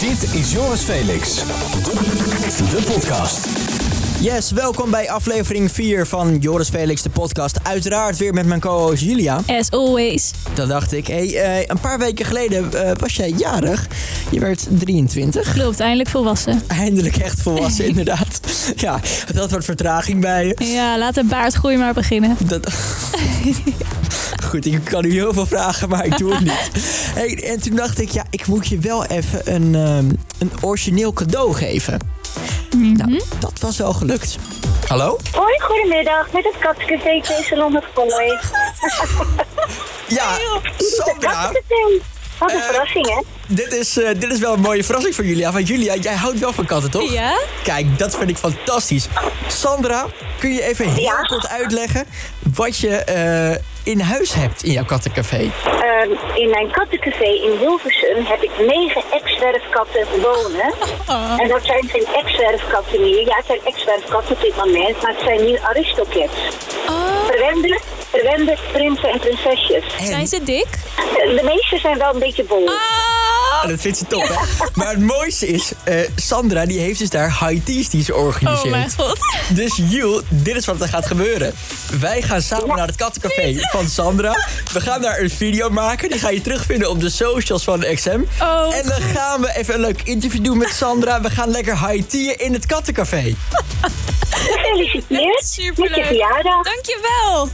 Dit is Joris Felix. De podcast. Yes, welkom bij aflevering 4 van Joris Felix, de podcast. Uiteraard weer met mijn co-host Julia. As always. Dat dacht ik. Hey, eh, een paar weken geleden eh, was jij jarig. Je werd 23. Klopt, eindelijk volwassen. Eindelijk echt volwassen, inderdaad. Ja, het had wat vertraging bij je. Ja, laat de baardgroei maar beginnen. Dat... Goed, ik kan u heel veel vragen, maar ik doe het niet. Hey, en toen dacht ik, ja, ik moet je wel even een, ehm, een origineel cadeau geven. Nou, dat was wel gelukt. Hallo? Hoi, goedemiddag. Met het Kattencafé Salon met Conway. Ja, Sandra. Wat een Eh, verrassing, hè? Dit is, eh, dit is wel een mooie verrassing voor Julia. Want Julia, jij houdt wel van katten, toch? Ja? Kijk, dat vind ik fantastisch. Sandra, kun je even heel Ja? kort uitleggen wat je eh, in huis hebt in jouw kattencafé? Ehm, in mijn kattencafé in Hilversum heb ik negen ex-zwerfkatten wonen. En dat zijn geen ex-zwerfkatten meer. Ja, het zijn ex-zwerfkatten op dit moment, maar het zijn nu aristocats. Oh, Verwende, verwende prinsen en prinsesjes. zijn ze dik? Eh, De meeste zijn wel een beetje bol. Oh, En dat vindt ze top, hè? Maar het mooiste is, eh, Sandra die heeft dus daar high teas die ze oh organiseert. mijn god. Dus Jules, dit is wat er gaat gebeuren. Wij gaan samen naar het kattencafé van Sandra. We gaan daar een video maken. Die ga je terugvinden op de socials van XM. Oh. En dan gaan we even een leuk interview doen met Sandra. We gaan lekker high teaen in het kattencafé. Gefeliciteerd met je Superleuk. verjaardag. Dankjewel.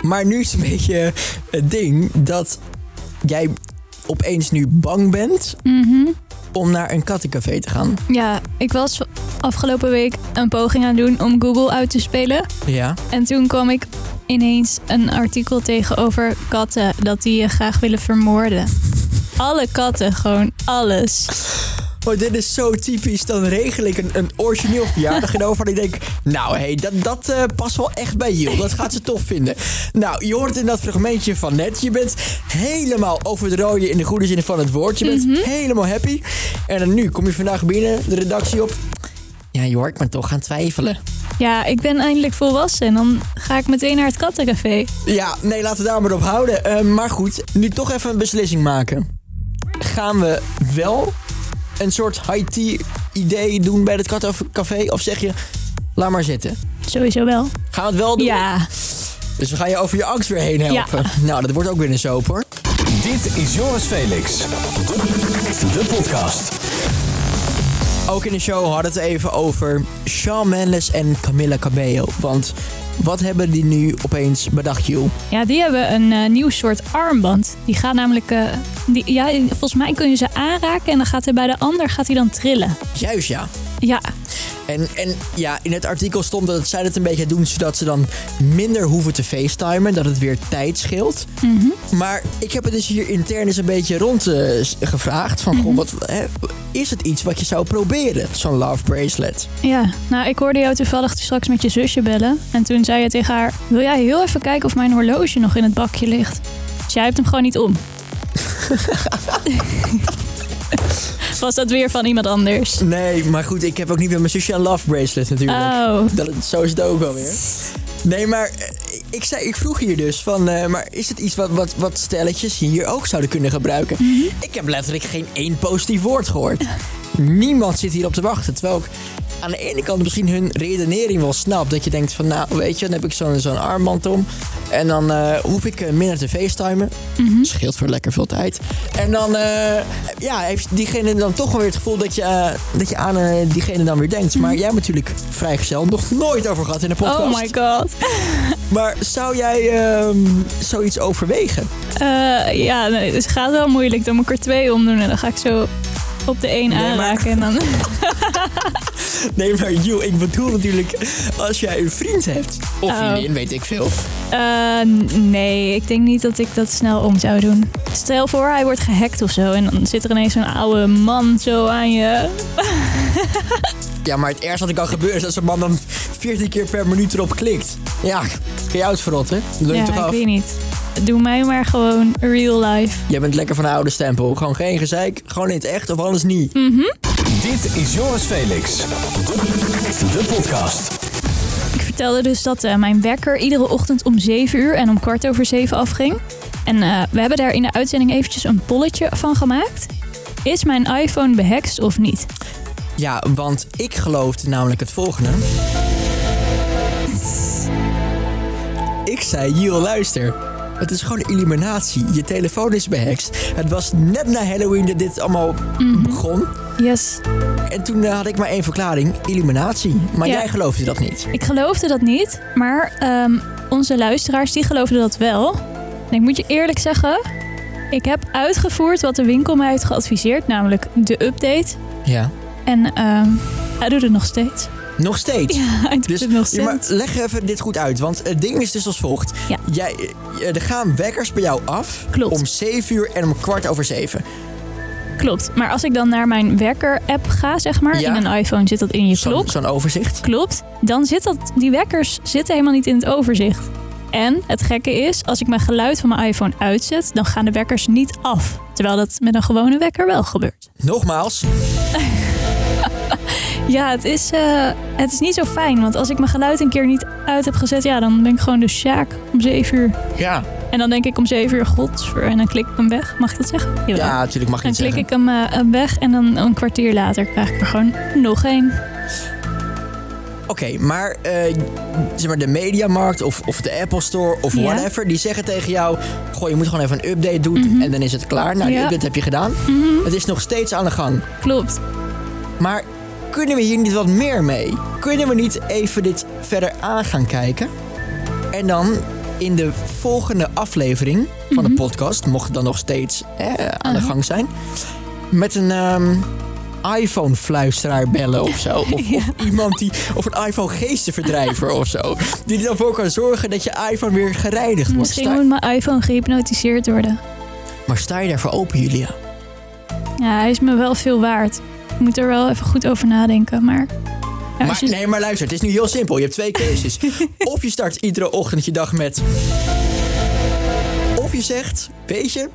Maar nu is een beetje het ding dat jij opeens nu bang bent om naar een kattencafé te gaan. Ja, ik was afgelopen week een poging aan doen om Google uit te spelen. Ja. En toen kwam ik ineens een artikel tegen over katten dat die je graag willen vermoorden. Alle katten, gewoon alles. Oh, dit is zo typisch. Dan regel ik een, een origineel verjaardag en over. En ik denk, nou hé, hey, dat, dat eh, past wel echt bij Jill. Dat gaat ze tof vinden. Nou, je hoort in dat fragmentje van net. Je bent helemaal over het rode in de goede zin van het woord. Je bent helemaal happy. En dan nu kom je vandaag binnen, de redactie op. Ja, je hoort me toch gaan twijfelen. Ja, ik ben eindelijk volwassen en dan ga ik meteen naar het kattencafé. Ja, nee, laten we daar maar op houden. Eh, maar goed, nu toch even een beslissing maken. Gaan we wel een soort high tea idee doen bij het kattencafé? Of zeg je, laat maar zitten. Sowieso wel. Gaan we het wel doen? Ja. Dus we gaan je over je angst weer heen helpen. Nou, dat wordt ook weer een soap hoor. Dit is Joris Felix. De podcast. Ook in de show hadden we het even over Shawn Mendes en Camilla Cabello. Want wat hebben die nu opeens bedacht, Joel? Ja, die hebben een eh, nieuw soort armband. Die gaat namelijk, eh, die, ja, volgens mij kun je ze aanraken en dan gaat hij bij de ander gaat hij dan trillen. Juist ja. Ja, En, en ja, in het artikel stond dat zij het een beetje doen zodat ze dan minder hoeven te facetimen. Dat het weer tijd scheelt. Maar ik heb het dus hier intern eens een beetje rond eh, gevraagd. Van, goh, wat, hè, is het iets wat je zou proberen? Zo'n love bracelet. ja. Nou, ik hoorde jou toevallig straks met je zusje bellen. En toen zei je tegen haar, wil jij heel even kijken of mijn horloge nog in het bakje ligt? Dus jij hebt hem gewoon niet om. Was dat weer van iemand anders? Nee, maar goed, ik heb ook niet met mijn zusje een love bracelet natuurlijk. Oh. Dat, zo is het ook alweer. Nee, maar eh, ik, zei, ik vroeg hier dus van, eh, maar is het iets wat, wat, wat stelletjes hier ook zouden kunnen gebruiken? Ik heb letterlijk geen één positief woord gehoord. Niemand zit hier op te wachten. Terwijl ik aan de ene kant misschien hun redenering wel snap. Dat je denkt van, nou weet je, dan heb ik zo'n zo'n armband om. En dan eh, hoef ik eh, minder te facetimen. Scheelt voor lekker veel tijd. En dan eh, ja, heeft diegene dan toch wel weer het gevoel dat je, dat je aan diegene dan weer denkt. Maar jij hebt natuurlijk vrijgezel nog nooit over gehad in de podcast. Oh my god. Maar zou jij ehm, zoiets overwegen? Ja, nee, het gaat wel moeilijk. Dan moet ik er twee omdoen en dan ga ik zo op de een maar- aanraken. En dan... Nee, maar joh, ik bedoel natuurlijk als jij een vriend hebt. Of Oh. vriendin, weet ik veel. N- nee, ik denk niet dat ik dat snel om zou doen. Stel voor, hij wordt gehackt of zo. En dan zit er ineens zo'n oude man zo aan je. Ja, maar het ergste wat er kan gebeuren is dat zo'n man dan 14 keer per minuut erop klikt. Ja, ga je uitverrotten? Dat doe je Ja, toch ik af? weet niet. Doe mij maar gewoon real life. Jij bent lekker van de oude stempel. Gewoon geen gezeik, gewoon in het echt of anders niet. Dit is Joris Felix. De podcast. Ik vertelde dus dat eh, mijn wekker iedere ochtend om 7 uur en om kwart over 7 afging. En eh, we hebben daar in de uitzending eventjes een polletje van gemaakt. Is mijn iPhone behext of niet? Ja, want ik geloofde namelijk het volgende. Ik zei, Jiel, luister. Het is gewoon illuminatie. Je telefoon is behext. Het was net na Halloween dat dit allemaal begon. Yes. En toen eh, had ik maar één verklaring. Illuminatie. Maar Ja. jij geloofde dat niet. Ik geloofde dat niet, maar ehm, onze luisteraars die geloofden dat wel. En ik moet je eerlijk zeggen, ik heb uitgevoerd wat de winkel mij heeft geadviseerd, namelijk de update. Ja. En ehm, hij doet het nog steeds. Nog steeds. Ja, hij doet Dus het nog ja, maar steeds. leg even dit goed uit. Want het ding is dus als volgt. Ja. Jij, eh, er gaan wekkers bij jou af. Klopt. Om 7 uur en om kwart over 7. Klopt. Maar als ik dan naar mijn wekker-app ga, zeg maar, Ja. in een iPhone zit dat in je klok. zo'n overzicht. Klopt. Dan zit dat, die wekkers zitten helemaal niet in het overzicht. En het gekke is, als ik mijn geluid van mijn iPhone uitzet, dan gaan de wekkers niet af. Terwijl dat met een gewone wekker wel gebeurt. Nogmaals. Ja, het is, eh, het is niet zo fijn. Want als ik mijn geluid een keer niet uit heb gezet, ja, dan ben ik gewoon de Sjaak om 7 uur. Ja. En dan denk ik om 7 uur, godsver. En dan klik ik hem weg. Mag ik dat zeggen? Jawel. Ja, natuurlijk mag je Dan het klik zeggen. ik hem eh, hem weg en dan een kwartier later krijg ik er gewoon nog één. Oké, maar, eh, zeg maar de Mediamarkt of, of de Apple Store of Ja. whatever, die zeggen tegen jou: Goh, je moet gewoon even een update doen en dan is het klaar. Nou, die Mhm. Ja. update heb je gedaan. Het is nog steeds aan de gang. Klopt. Maar kunnen we hier niet wat meer mee? Kunnen we niet even dit verder aan gaan kijken? En dan in de volgende aflevering van de podcast, mocht het dan nog steeds eh, aan de gang zijn, met een ehm, iPhone-fluisteraar bellen of zo. Of, of iemand die, of een iPhone-geestenverdrijver of zo. Die er dan voor kan zorgen dat je iPhone weer gereinigd wordt. Misschien Sta- moet mijn iPhone gehypnotiseerd worden. maar sta je daarvoor open, Julia? Ja, hij is me wel veel waard. Ik moet er wel even goed over nadenken, maar... Maar, je- nee, maar luister, het is nu heel simpel. Je hebt twee keuzes. of je start iedere ochtend je dag met... Of je zegt, weet je,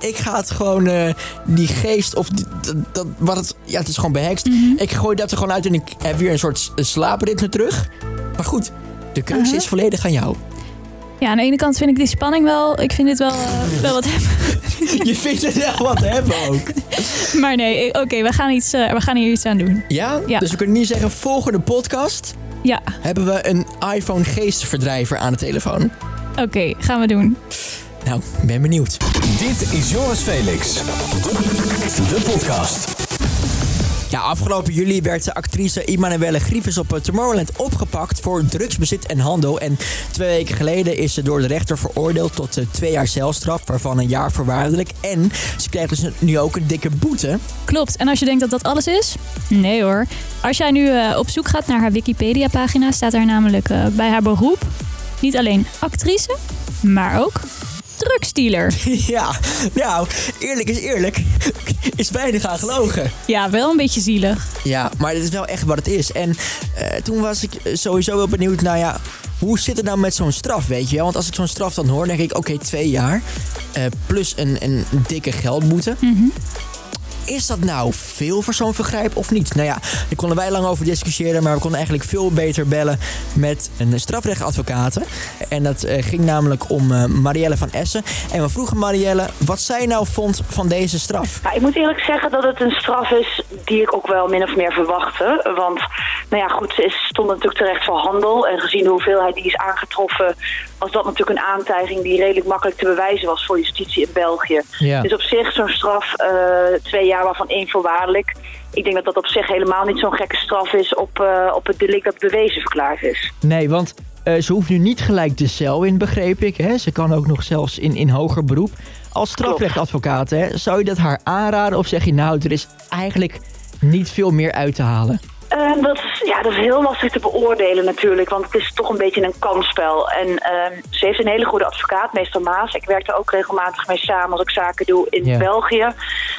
ik ga het gewoon, eh, die geest of die- dat, dat, wat het, ja, het is gewoon behext. Mhm. Ik gooi dat er gewoon uit en ik heb weer een soort slaapritme terug. Maar goed, de keuze is volledig aan jou. Ja, aan de ene kant vind ik die spanning wel... Ik vind dit wel, eh, wel wat hebben. je vindt het echt wat hebben ook. Maar nee, oké, we, gaan iets, eh, we gaan hier iets aan doen. Ja? Ja. Dus we kunnen niet zeggen, volgende podcast Ja, hebben we een iPhone geestverdrijver aan de telefoon. oké, gaan we doen. Nou, ik ben benieuwd. Dit is Joris Felix. De podcast. Ja, afgelopen juli werd de actrice Immanuelle Grievers op eh, Tomorrowland opgepakt voor drugsbezit en handel. En twee weken geleden is ze door de rechter veroordeeld tot eh, twee jaar celstraf, waarvan een jaar voorwaardelijk. En ze krijgt dus nu ook een dikke boete. Klopt. En als je denkt dat dat alles is? Nee hoor. Als jij nu eh, op zoek gaat naar haar Wikipedia-pagina, staat daar namelijk bij haar beroep niet alleen actrice, maar ook drugsdealer. ja, nou, eerlijk is eerlijk. Is weinig aan gelogen. Ja, wel een beetje zielig. Ja, maar dit is wel echt wat het is. En eh, toen was ik sowieso wel benieuwd, nou ja, hoe zit het nou met zo'n straf, weet je wel? Want als ik zo'n straf dan hoor, denk ik, oké, twee jaar. eh, plus een, een dikke geldboete. Is dat nou veel voor zo'n vergrijp of niet? Nou ja, daar konden wij lang over discussiëren, maar we konden eigenlijk veel beter bellen met een strafrechtadvocaat. En dat eh, ging namelijk om eh, Marielle van Essen. En we vroegen Marielle wat zij nou vond van deze straf. Ja, ik moet eerlijk zeggen dat het een straf is die ik ook wel min of meer verwachtte. Want, nou ja, goed, ze stond natuurlijk terecht voor handel. En gezien de hoeveelheid die is aangetroffen, was dat natuurlijk een aantijging die redelijk makkelijk te bewijzen was voor justitie in België. Ja. Dus op zich zo'n straf, eh, twee jaar waarvan één voorwaardelijk. Ik denk dat dat op zich helemaal niet zo'n gekke straf is op, eh, op het delict dat bewezen verklaard is. Nee, want eh, ze hoeft nu niet gelijk de cel in, begreep ik. Hè? Ze kan ook nog zelfs in, in hoger beroep. Als strafrechtadvocaat, hè, zou je dat haar aanraden of zeg je nou, er is eigenlijk niet veel meer uit te halen? Ehm, dat, is, ja, dat is heel lastig te beoordelen natuurlijk, want het is toch een beetje een kansspel. En ehm, ze heeft een hele goede advocaat, meester Maas. Ik werk daar ook regelmatig mee samen als ik zaken doe in Ja. België.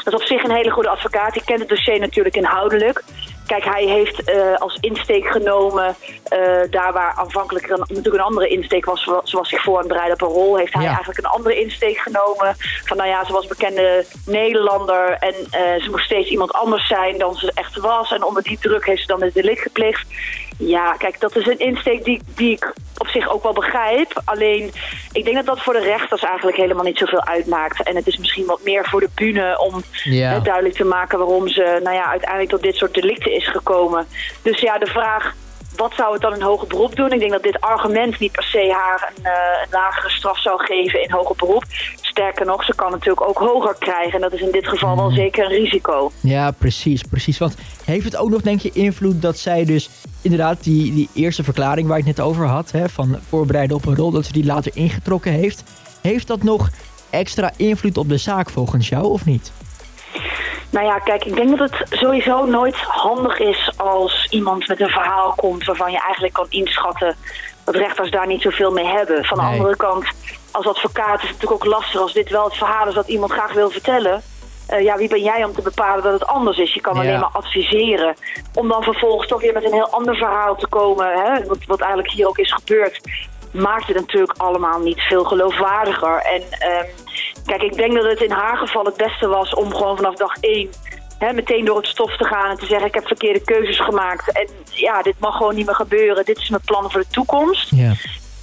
Dat is op zich een hele goede advocaat. Die kent het dossier natuurlijk inhoudelijk. Kijk, hij heeft eh, als insteek genomen, eh, daar waar aanvankelijk er een, natuurlijk een andere insteek was, zoals zich voor en draaide op een rol, heeft hij Ja. eigenlijk een andere insteek genomen. Van nou ja, ze was bekende Nederlander en eh, ze moest steeds iemand anders zijn dan ze echt was. En onder die druk heeft ze dan het delict gepleegd. Ja, kijk, dat is een insteek die, die ik op zich ook wel begrijp. Alleen, ik denk dat dat voor de rechters eigenlijk helemaal niet zoveel uitmaakt. En het is misschien wat meer voor de bühne om Ja. eh, duidelijk te maken waarom ze nou ja, uiteindelijk tot dit soort delicten is gekomen. Dus ja, de vraag, wat zou het dan in hoger beroep doen? Ik denk dat dit argument niet per se haar een, eh, een lagere straf zou geven in hoger beroep. Sterker nog, ze kan natuurlijk ook hoger krijgen. En dat is in dit geval wel zeker een risico. Ja, precies, precies. Want heeft het ook nog, denk je, invloed dat zij dus inderdaad die, die eerste verklaring waar ik het net over had, hè, van voorbereiden op een rol, dat ze die later ingetrokken heeft. Heeft dat nog extra invloed op de zaak volgens jou of niet? Nou ja, kijk, ik denk dat het sowieso nooit handig is als iemand met een verhaal komt waarvan je eigenlijk kan inschatten dat rechters daar niet zoveel mee hebben. Van de Nee. andere kant, als advocaat is het natuurlijk ook lastig als dit wel het verhaal is dat iemand graag wil vertellen. Eh, ja, wie ben jij om te bepalen dat het anders is? Je kan Ja. alleen maar adviseren. Om dan vervolgens toch weer met een heel ander verhaal te komen, hè, wat, wat eigenlijk hier ook is gebeurd, maakt het natuurlijk allemaal niet veel geloofwaardiger. En ehm, kijk, ik denk dat het in haar geval het beste was om gewoon vanaf dag één hè, meteen door het stof te gaan en te zeggen: Ik heb verkeerde keuzes gemaakt. En ja, dit mag gewoon niet meer gebeuren. Dit is mijn plan voor de toekomst. Ja.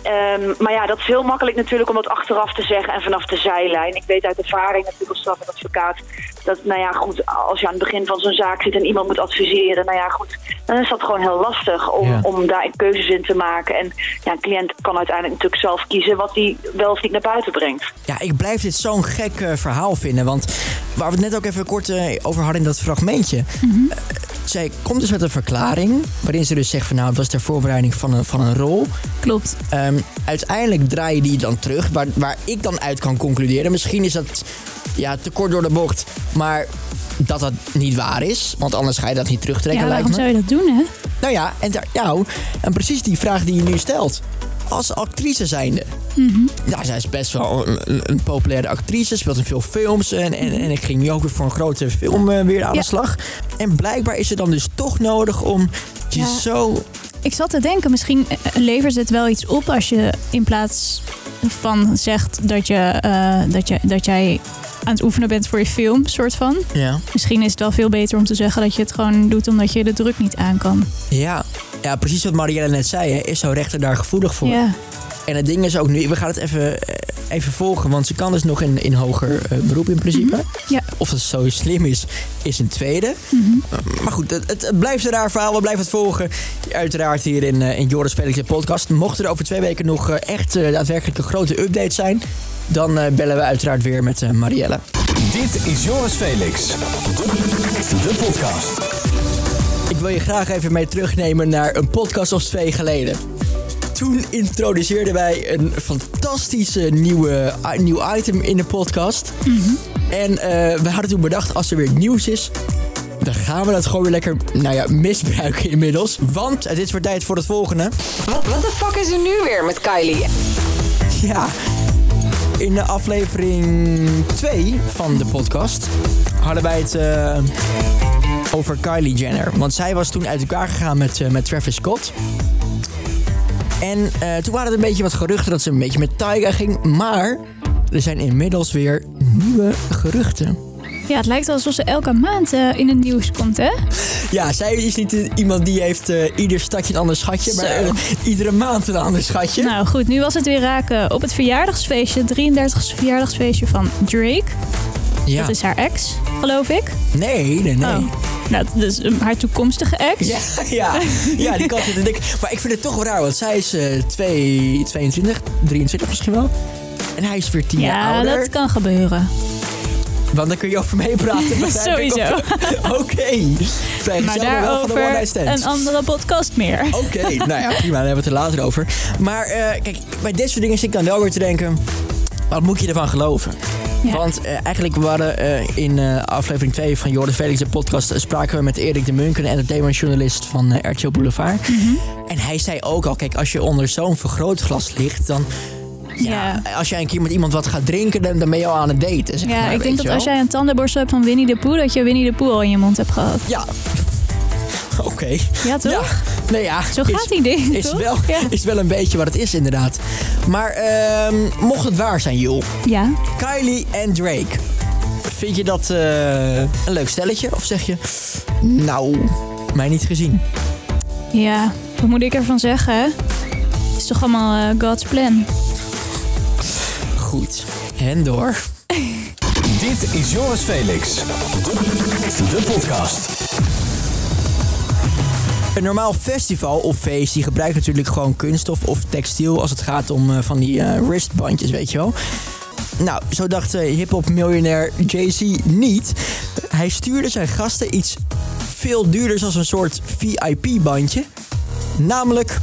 Ehm, maar ja, dat is heel makkelijk natuurlijk om dat achteraf te zeggen en vanaf de zijlijn. Ik weet uit ervaring natuurlijk als strafadvocaat dat, nou ja, goed, als je aan het begin van zo'n zaak zit en iemand moet adviseren, nou ja, goed, dan is dat gewoon heel lastig om, Ja. om daar keuzes in te maken. En ja, een cliënt kan uiteindelijk natuurlijk zelf kiezen wat hij wel of niet naar buiten brengt. Ja, ik blijf dit zo'n gek eh, verhaal vinden. Want waar we het net ook even kort eh, over hadden in dat fragmentje. Eh, zij komt dus met een verklaring. Waarin ze dus zegt van nou, het was ter voorbereiding van een, van een rol. Klopt. Ehm, uiteindelijk draai je die dan terug. Waar, waar ik dan uit kan concluderen. Misschien is dat ja, te kort door de bocht. Maar dat dat niet waar is. Want anders ga je dat niet terugtrekken, Ja, lijkt waarom me. zou je dat doen, hè? Nou ja, en, daar, nou, en precies die vraag die je nu stelt. Als actrice zijnde. Ja, zij is best wel een, een- een populaire actrice. Speelt in veel films. En, en, en ik ging nu ook weer voor een grote film eh, weer aan Ja. de slag. En blijkbaar is het dan dus toch nodig om je Ja. zo... Ik zat te denken, misschien eh, levert het wel iets op als je in plaats van zegt dat, je, eh, dat, je, dat jij aan het oefenen bent voor je film, soort van. Ja. Misschien is het wel veel beter om te zeggen dat je het gewoon doet omdat je de druk niet aan kan. Ja. Ja, precies wat Marielle net zei. Hè, is zo'n rechter daar gevoelig voor. Ja, En het ding is ook nu, we gaan het even, eh, even volgen. Want ze kan dus nog in, in hoger eh, beroep in principe. ja. Of het zo slim is, is een tweede. Mhm. Uh, Maar goed, het, het, het blijft een raar verhaal. We blijven het volgen. Uiteraard hier in, eh, in Joris Felix de podcast. Mocht er over twee weken nog eh, echt eh, daadwerkelijk een grote update zijn... dan eh, bellen we uiteraard weer met eh, Marielle. Dit is Joris Felix. De podcast. Ik wil je graag even mee terugnemen naar een podcast of twee geleden. Toen introduceerden wij een fantastische nieuwe, nieuw item in de podcast. En eh, we hadden toen bedacht, als er weer nieuws is... dan gaan we dat gewoon weer lekker nou ja, misbruiken inmiddels. Want dit is weer tijd voor het volgende. Wat what the fuck is er nu weer met Kylie? Ja, in de aflevering 2 van de podcast hadden wij het eh, over Kylie Jenner. Want zij was toen uit elkaar gegaan met, eh, met Travis Scott. En eh, toen waren er een beetje wat geruchten dat ze een beetje met Tyga ging. Maar er zijn inmiddels weer nieuwe geruchten. ja, het lijkt alsof ze elke maand eh, in het nieuws komt, hè? Ja, zij is niet iemand die heeft ieder stadje een ander schatje. Maar Zo. iedere maand een ander schatje. Nou goed, nu was het weer raken op het verjaardagsfeestje, 33 verjaardagsfeestje van Drake. ja. Dat is haar ex, geloof ik. Nee, nee, nee. Oh. Nou, dus haar toekomstige ex. Ja, ja, ja, die kant zit te dik. Maar ik vind het toch wel raar, want zij is eh, twee- 22, 23 misschien wel. En hij is weer 10 jaar Ja, ouder. dat kan gebeuren. Want dan kun je over meepraten. Sowieso. Oké. Vrij Maar gezellig, wel van de one daarover een andere podcast meer. Oké, nou ja, prima. Daar hebben we het er later over. Maar eh, kijk, bij dit soort dingen zit ik dan wel weer te denken... Wat moet je ervan geloven? Ja. Want eh, eigenlijk waren eh, in eh, aflevering 2 van Jordan Felix, de podcast, spraken we met Erik de Munk, een entertainmentjournalist van RTL Boulevard. Mhm. En hij zei ook al, kijk, als je onder zo'n vergrootglas ligt, dan... Ja, als jij een keer met iemand wat gaat drinken, dan, dan ben je al aan het daten. Zeg Ja, maar, ik denk dat als jij een tandenborstel hebt van Winnie de Pooh, dat je Winnie de Pooh al in je mond hebt gehad. Ja. Oké. Ja, toch? Ja. Nee, ja. Zo gaat die ding, is toch? Wel, Ja. Is wel een beetje wat het is, inderdaad. Maar ehm, mocht het waar zijn, Joel. Ja. Kylie en Drake. Vind je dat eh, een leuk stelletje? Of zeg je, nou, mij niet gezien? Ja, Wat moet ik ervan zeggen, hè? Het is toch allemaal eh, God's plan. Goed. En door. Dit is Joris Felix. De podcast. Een normaal festival of feest die gebruikt natuurlijk gewoon kunststof of textiel als het gaat om eh, van die eh, wristbandjes, weet je wel. Nou, zo dacht uh, hip-hop miljonair Jay-Z niet. Hij stuurde zijn gasten iets veel duurders als een soort VIP-bandje. Namelijk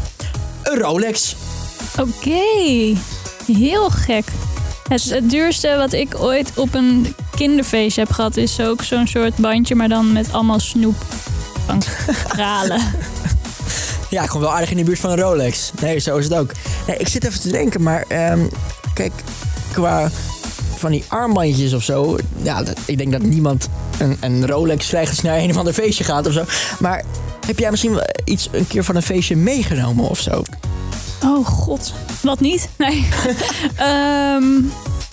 een Rolex. Oké, heel gek. Het, het duurste wat ik ooit op een kinderfeest heb gehad is ook zo'n soort bandje, maar dan met allemaal snoep van. Ja, ik kom wel aardig in de buurt van een Rolex. Nee, zo is het ook. Nee, ik zit even te denken, maar ehm, kijk, qua van die armbandjes of zo. Ja, dat- ik denk dat niemand een, een Rolex slechts naar een of ander feestje gaat of zo. Maar heb jij misschien wel iets een keer van een feestje meegenomen of zo? Oh god, wat niet? Nee. Ehm,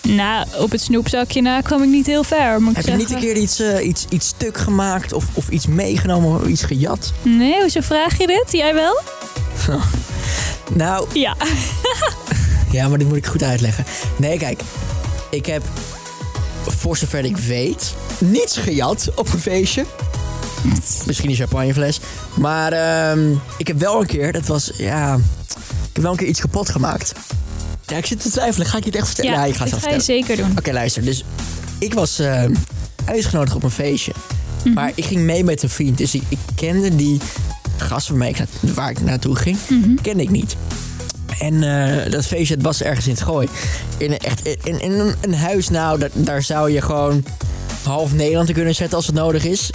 nou, op het snoepzakje na kwam ik niet heel ver, moet ik Heb je niet een keer iets, eh, iets, iets stuk gemaakt of, of iets meegenomen of iets gejat? Nee, hoezo vraag je dit? Jij wel? Nou, Ja. Ja, maar dit moet ik goed uitleggen. Nee, kijk. Ik heb, voor zover ik weet, niets gejat op een feestje. Misschien een champagnefles. Maar ehm, ik heb wel een keer, dat was, ja... Ik heb wel een keer iets kapot gemaakt. Ja, ik zit te twijfelen. Ga ik je het echt vertellen? Ja, Ja, ik ga het zelf ga je zeker doen. Oké, luister. Dus ik was eh, uitgenodigd op een feestje. Maar ik ging mee met een vriend. Dus ik, ik kende die gast waarmee ik na- waar ik naartoe ging, kende ik niet. En eh, dat feestje het was ergens in het gooi. In, een- echt, in, in een, een huis, nou, daar, daar zou je gewoon half Nederland te kunnen zetten als het nodig is.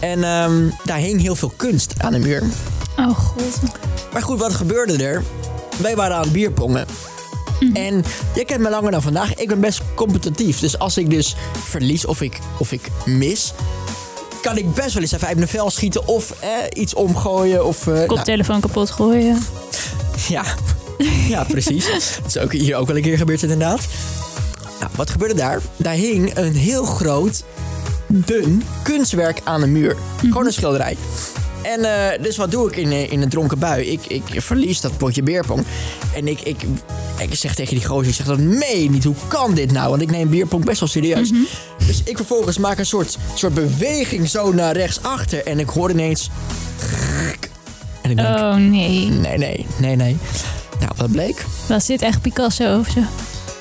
En ehm, daar hing heel veel kunst aan de muur. Oh god. Maar goed, wat gebeurde er? Wij waren aan het bierpongen. En je kent me langer dan vandaag. Ik ben best competitief. Dus als ik dus verlies of ik, of ik mis... kan ik best wel eens even uit mijn vel schieten... of eh, iets omgooien. Of, eh, nou, Koptelefoon kapot gooien. ja. ja, precies. Dat is ook hier ook wel een keer gebeurd inderdaad. Nou, wat gebeurde daar? Daar hing een heel groot, dun kunstwerk aan de muur. Gewoon een schilderij. En eh, dus wat doe ik in, eh, in een dronken bui? Ik, ik verlies dat potje beerpong. En ik, ik, ik zeg tegen die gozer, ik zeg dat meen je niet. Hoe kan dit nou? Want ik neem beerpong best wel serieus. Dus ik vervolgens maak een soort, soort beweging zo naar rechts achter. En ik hoor ineens... En ik denk, Oh nee. Nee, nee, nee, nee. Nou, wat bleek? Was dit echt Picasso of zo?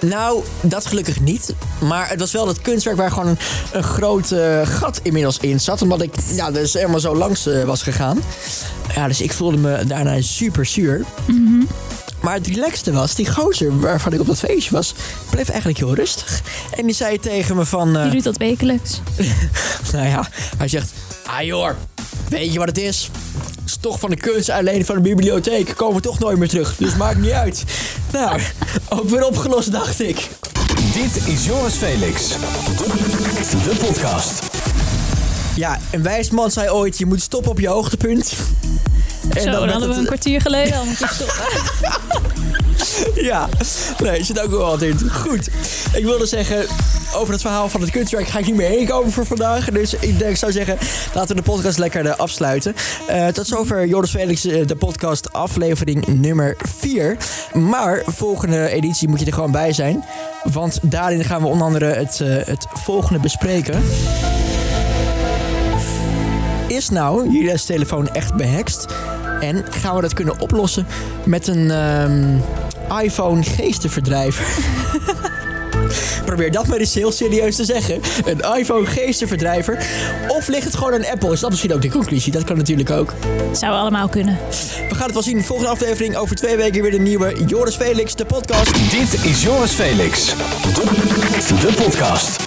Nou, dat gelukkig niet. Maar het was wel dat kunstwerk waar gewoon een, een groot eh, gat inmiddels in zat. Omdat ik ja, dus helemaal zo langs eh, was gegaan. Ja, dus ik voelde me daarna super zuur. Maar het relaxte was, die gozer waarvan ik op dat feestje was, bleef eigenlijk heel rustig. En die zei tegen me van... eh, Je doet dat wekelijks. nou ja, hij zegt... Ah joh, weet je wat het is? Toch van de kunst alleen van de bibliotheek. Komen we toch nooit meer terug. Dus maakt niet uit. Nou, ook weer opgelost, dacht ik. Dit is Joris Felix. De, podcast. Ja, een wijs man zei ooit, je moet stoppen op je hoogtepunt. En Zo, dan hadden we het- een kwartier geleden al moeten stoppen. Ja, nee, zit ook wel wat. Goed, ik wilde zeggen, over het verhaal van het kunstwerk ga ik niet meer heen komen voor vandaag. Dus ik denk, zou zeggen, laten we de podcast lekker eh, afsluiten. Eh, tot zover Joris Felix, eh, de podcast aflevering nummer 4. Maar volgende editie moet je er gewoon bij zijn. Want daarin gaan we onder andere het, het volgende bespreken. Is nou jullie telefoon echt behext? En gaan we dat kunnen oplossen met een ehm, iPhone geestenverdrijver? Probeer dat maar eens heel serieus te zeggen. Een iPhone geestenverdrijver. Of ligt het gewoon aan Apple? Is dat misschien ook de conclusie? Dat kan natuurlijk ook. Zou allemaal kunnen. We gaan het wel zien. Volgende aflevering over twee weken weer de nieuwe Joris Felix, de podcast. Dit is Joris Felix. De, de podcast.